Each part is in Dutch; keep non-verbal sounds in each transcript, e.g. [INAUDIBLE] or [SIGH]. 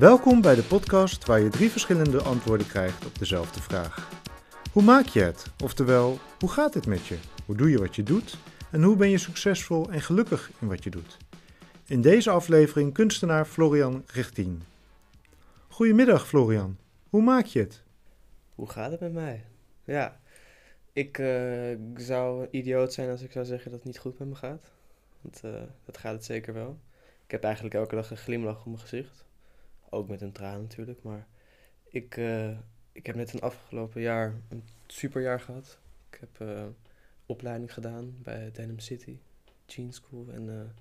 Welkom bij de podcast waar je drie verschillende antwoorden krijgt op dezelfde vraag. Hoe maak je het? Oftewel, hoe gaat het met je? Hoe doe je wat je doet? En hoe ben je succesvol en gelukkig in wat je doet? In deze aflevering kunstenaar Florian Richtien. Goedemiddag Florian, hoe maak je het? Hoe gaat het met mij? Ja, ik uh, zou idioot zijn als ik zou zeggen dat het niet goed met me gaat. Want uh, dat gaat het zeker wel. Ik heb eigenlijk elke dag een glimlach op mijn gezicht. Ook met een traan natuurlijk. Maar ik, uh, ik heb net een afgelopen jaar een superjaar gehad. Ik heb opleiding gedaan bij Denim City, Jean School. En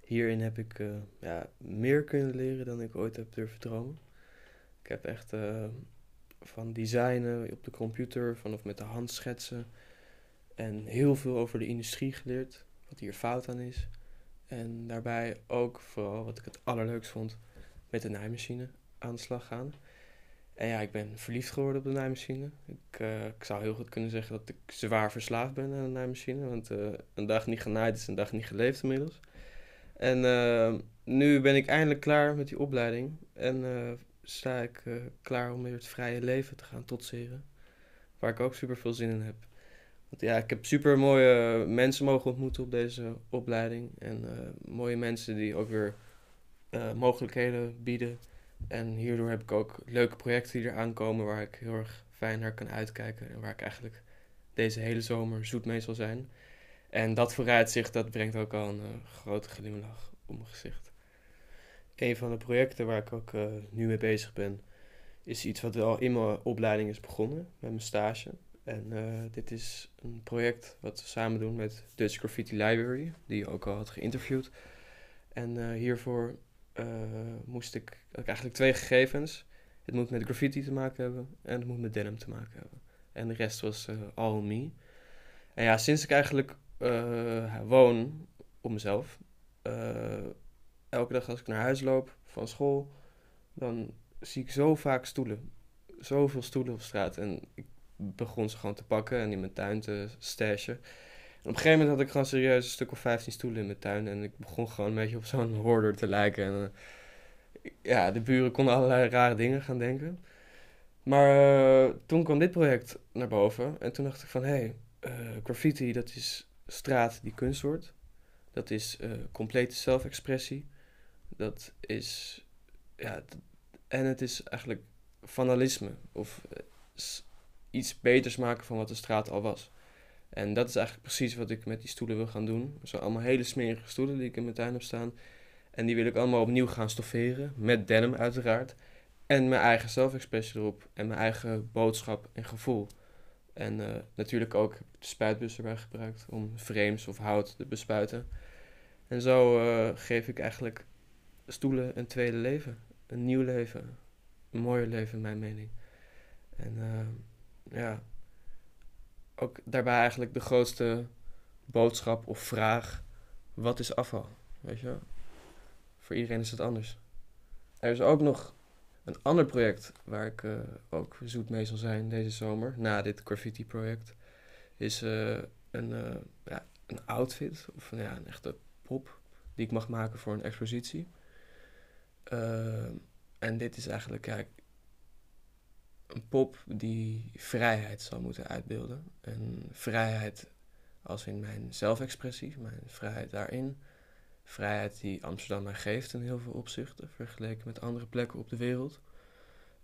hierin heb ik ja, meer kunnen leren dan ik ooit heb durven dromen. Ik heb echt van designen op de computer, vanaf met de hand schetsen. En heel veel over de industrie geleerd, wat hier fout aan is. En daarbij ook vooral wat ik het allerleukst vond, met de naaimachine aan de slag gaan. En ja, ik ben verliefd geworden op de naaimachine. Ik, uh, ik zou heel goed kunnen zeggen dat ik zwaar verslaafd ben aan de naaimachine. Want uh, een dag niet genaaid is een dag niet geleefd inmiddels. En uh, nu ben ik eindelijk klaar met die opleiding. En sta ik klaar om weer het vrije leven te gaan totseren. Waar ik ook super veel zin in heb. Want ja, ik heb super mooie mensen mogen ontmoeten op deze opleiding. En mooie mensen die ook weer uh, mogelijkheden bieden. En hierdoor heb ik ook leuke projecten die er aankomen waar ik heel erg fijn naar kan uitkijken. En waar ik eigenlijk deze hele zomer zoet mee zal zijn. En dat vooruitzicht, dat brengt ook al een grote glimlach op mijn gezicht een van de projecten waar ik ook uh, nu mee bezig ben, is iets wat al in mijn opleiding is begonnen, met mijn stage. En dit is een project wat we samen doen met Dutch Graffiti Library, die je ook al had geïnterviewd. En uh, hiervoor moest ik, eigenlijk twee gegevens. Het moet met graffiti te maken hebben en het moet met denim te maken hebben. En de rest was all me. En ja, sinds ik eigenlijk woon op mezelf, elke dag als ik naar huis loop van school, dan zie ik zo vaak stoelen. Zoveel stoelen op straat. En ik begon ze gewoon te pakken en in mijn tuin te stashen. Op een gegeven moment had ik gewoon serieus een stuk of 15 stoelen in mijn tuin. En ik begon gewoon een beetje op zo'n [LAUGHS] hoorder te lijken. En uh, ja, de buren konden allerlei rare dingen gaan denken. Maar uh, toen kwam dit project naar boven. En toen dacht ik van, hé, hey, uh, graffiti, dat is straat die kunst wordt. Dat is complete zelfexpressie dat is. Ja, en het is eigenlijk vandalisme. Of eh, iets beters maken van wat de straat al was. En dat is eigenlijk precies wat ik met die stoelen wil gaan doen. Zo allemaal hele smerige stoelen die ik in mijn tuin heb staan. En die wil ik allemaal opnieuw gaan stofferen. Met denim uiteraard. En mijn eigen zelfexpressie erop. En mijn eigen boodschap en gevoel. En uh, natuurlijk ook de spuitbus erbij gebruikt om frames of hout te bespuiten. En zo uh, geef ik eigenlijk stoelen een tweede leven. Een nieuw leven. Een mooier leven, in mijn mening. En uh, ja, ook daarbij eigenlijk de grootste boodschap of vraag: wat is afval? Weet je, voor iedereen is het anders. Er is ook nog een ander project waar ik uh, ook zoet mee zal zijn deze zomer, na dit graffiti-project. Is uh, een, ja, een outfit, of ja, een echte pop, die ik mag maken voor een expositie. Uh, en dit is eigenlijk ja, een pop die vrijheid zal moeten uitbeelden. En vrijheid als in mijn zelfexpressie, mijn vrijheid daarin. Vrijheid die Amsterdam mij geeft in heel veel opzichten, vergeleken met andere plekken op de wereld.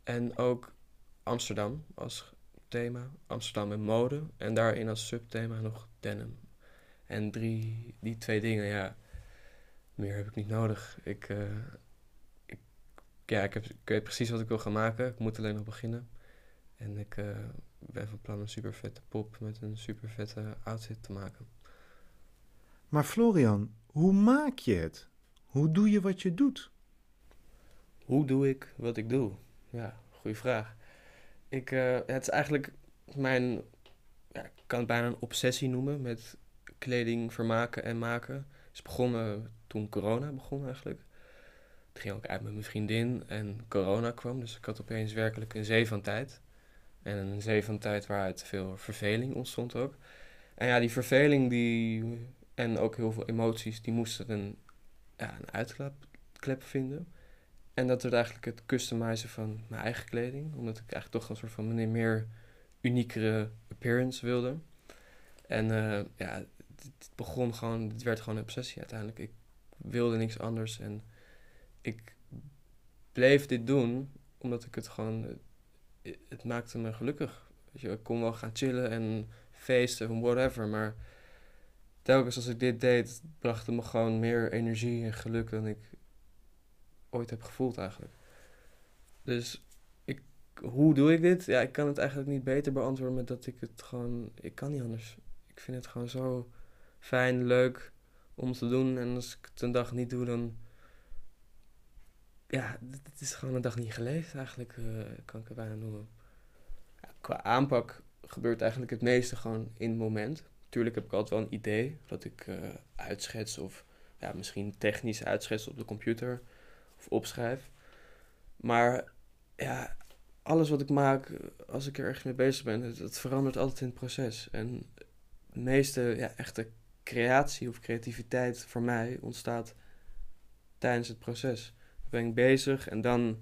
En ook Amsterdam als thema, Amsterdam en mode. En daarin als subthema nog denim. En drie, die twee dingen, ja, meer heb ik niet nodig. Ik, uh, ja, ik, heb, ik weet precies wat ik wil gaan maken. Ik moet alleen nog beginnen. En ik uh, ben van plan een super vette pop met een super vette outfit te maken. Maar Florian, hoe maak je het? Hoe doe je wat je doet? Hoe doe ik wat ik doe? Ja, goede vraag. Ik, uh, het is eigenlijk mijn, ja, ik kan het bijna een obsessie noemen met kleding vermaken en maken. Het is begonnen toen corona begon eigenlijk. Het ging ook uit met mijn vriendin en corona kwam. Dus ik had opeens werkelijk een zee van tijd. En een zee van tijd waaruit veel verveling ontstond ook. En ja, die verveling die, en ook heel veel emoties, die moesten een, ja, een uitklep vinden. En dat werd eigenlijk het customizen van mijn eigen kleding. Omdat ik eigenlijk toch een soort van een meer uniekere appearance wilde. En uh, ja, het, begon gewoon, het werd gewoon een obsessie uiteindelijk. Ik wilde niks anders en ik bleef dit doen omdat ik het gewoon, het maakte me gelukkig. Weet je, ik kon wel gaan chillen en feesten en whatever, maar telkens als ik dit deed, bracht het me gewoon meer energie en geluk dan ik ooit heb gevoeld eigenlijk. Dus ik, hoe doe ik dit? Ja, ik kan het eigenlijk niet beter beantwoorden met dat ik het gewoon, ik kan niet anders. Ik vind het gewoon zo fijn, leuk om te doen. En als ik het een dag niet doe, dan. Ja, het is gewoon een dag niet geleefd eigenlijk, uh, kan ik het bijna noemen. Qua aanpak gebeurt eigenlijk het meeste gewoon in het moment. Tuurlijk heb ik altijd wel een idee dat ik uh, uitschets of ja, misschien technisch uitschets op de computer of opschrijf. Maar ja, alles wat ik maak, als ik er ergens mee bezig ben, het verandert altijd in het proces. En de meeste ja, echte creatie of creativiteit voor mij ontstaat tijdens het proces. Ben ik bezig en dan,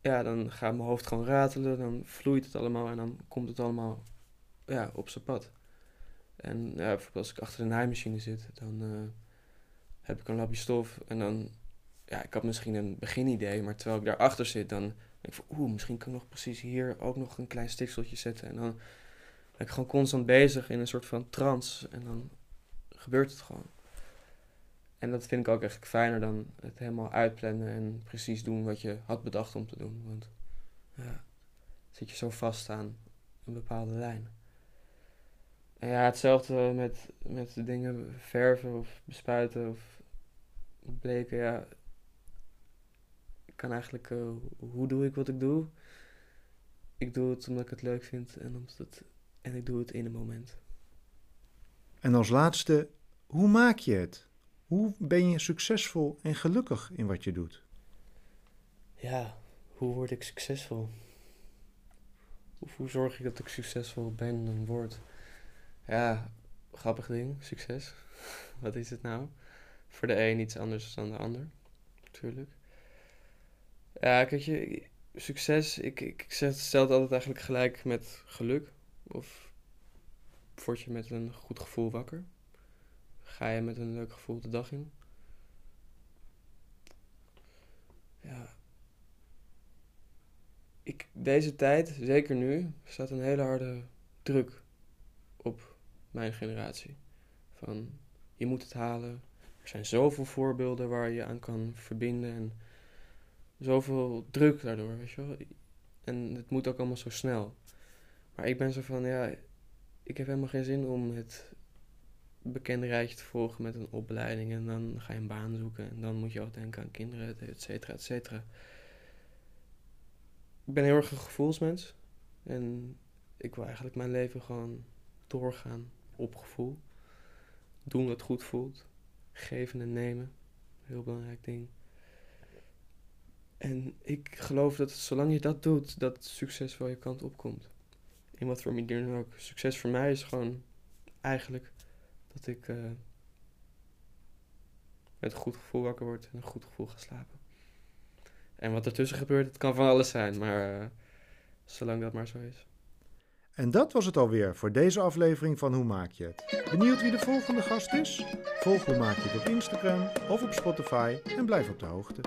ja, dan gaat mijn hoofd gewoon ratelen, dan vloeit het allemaal en dan komt het allemaal ja, op zijn pad. En bijvoorbeeld als ik achter de naaimachine zit, dan uh, heb ik een lapje stof en dan, ja, ik had misschien een beginidee, maar terwijl ik daarachter zit, dan denk ik van, oeh, misschien kan ik nog precies hier ook nog een klein stikseltje zetten. En dan ben ik gewoon constant bezig in een soort van trance en dan gebeurt het gewoon. En dat vind ik ook echt fijner dan het helemaal uitplannen en precies doen wat je had bedacht om te doen. Want ja, zit je zo vast aan een bepaalde lijn. En ja, hetzelfde met, met dingen verven of bespuiten of bleken. Ja, ik kan eigenlijk, uh, hoe doe ik wat ik doe? Ik doe het omdat ik het leuk vind en, omdat het, en ik doe het in een moment. En als laatste, hoe maak je het? Hoe ben je succesvol en gelukkig in wat je doet? Ja, hoe word ik succesvol? hoe zorg ik dat ik succesvol ben en word? Ja, grappig ding, succes. [LAUGHS] Wat is het nou? Voor de een iets anders dan de ander, natuurlijk. Ja, kijk je, succes, ik, ik stel het altijd eigenlijk gelijk met geluk. Of word je met een goed gevoel wakker? Ga je met een leuk gevoel de dag in? Ja. Ik, deze tijd, zeker nu, staat een hele harde druk op mijn generatie. Van je moet het halen. Er zijn zoveel voorbeelden waar je aan kan verbinden en zoveel druk daardoor, weet je wel. En het moet ook allemaal zo snel. Maar ik ben zo van, ja, ik heb helemaal geen zin om het te volgen met een opleiding en dan ga je een baan zoeken en dan moet je ook denken aan kinderen, et cetera, et cetera. Ik ben heel erg een gevoelsmens en ik wil eigenlijk mijn leven gewoon doorgaan op gevoel. Doen wat goed voelt, geven en nemen, heel belangrijk ding. En ik geloof dat zolang je dat doet, dat succes wel je kant opkomt in wat voor manier dan ook. Succes voor mij is gewoon eigenlijk dat ik uh, met een goed gevoel wakker word en een goed gevoel ga slapen. En wat ertussen gebeurt, het kan van alles zijn, maar uh, zolang dat maar zo is. En dat was het alweer voor deze aflevering van Hoe Maak je het? Benieuwd wie de volgende gast is? Volg Hoe Maak je het op Instagram of op Spotify en blijf op de hoogte.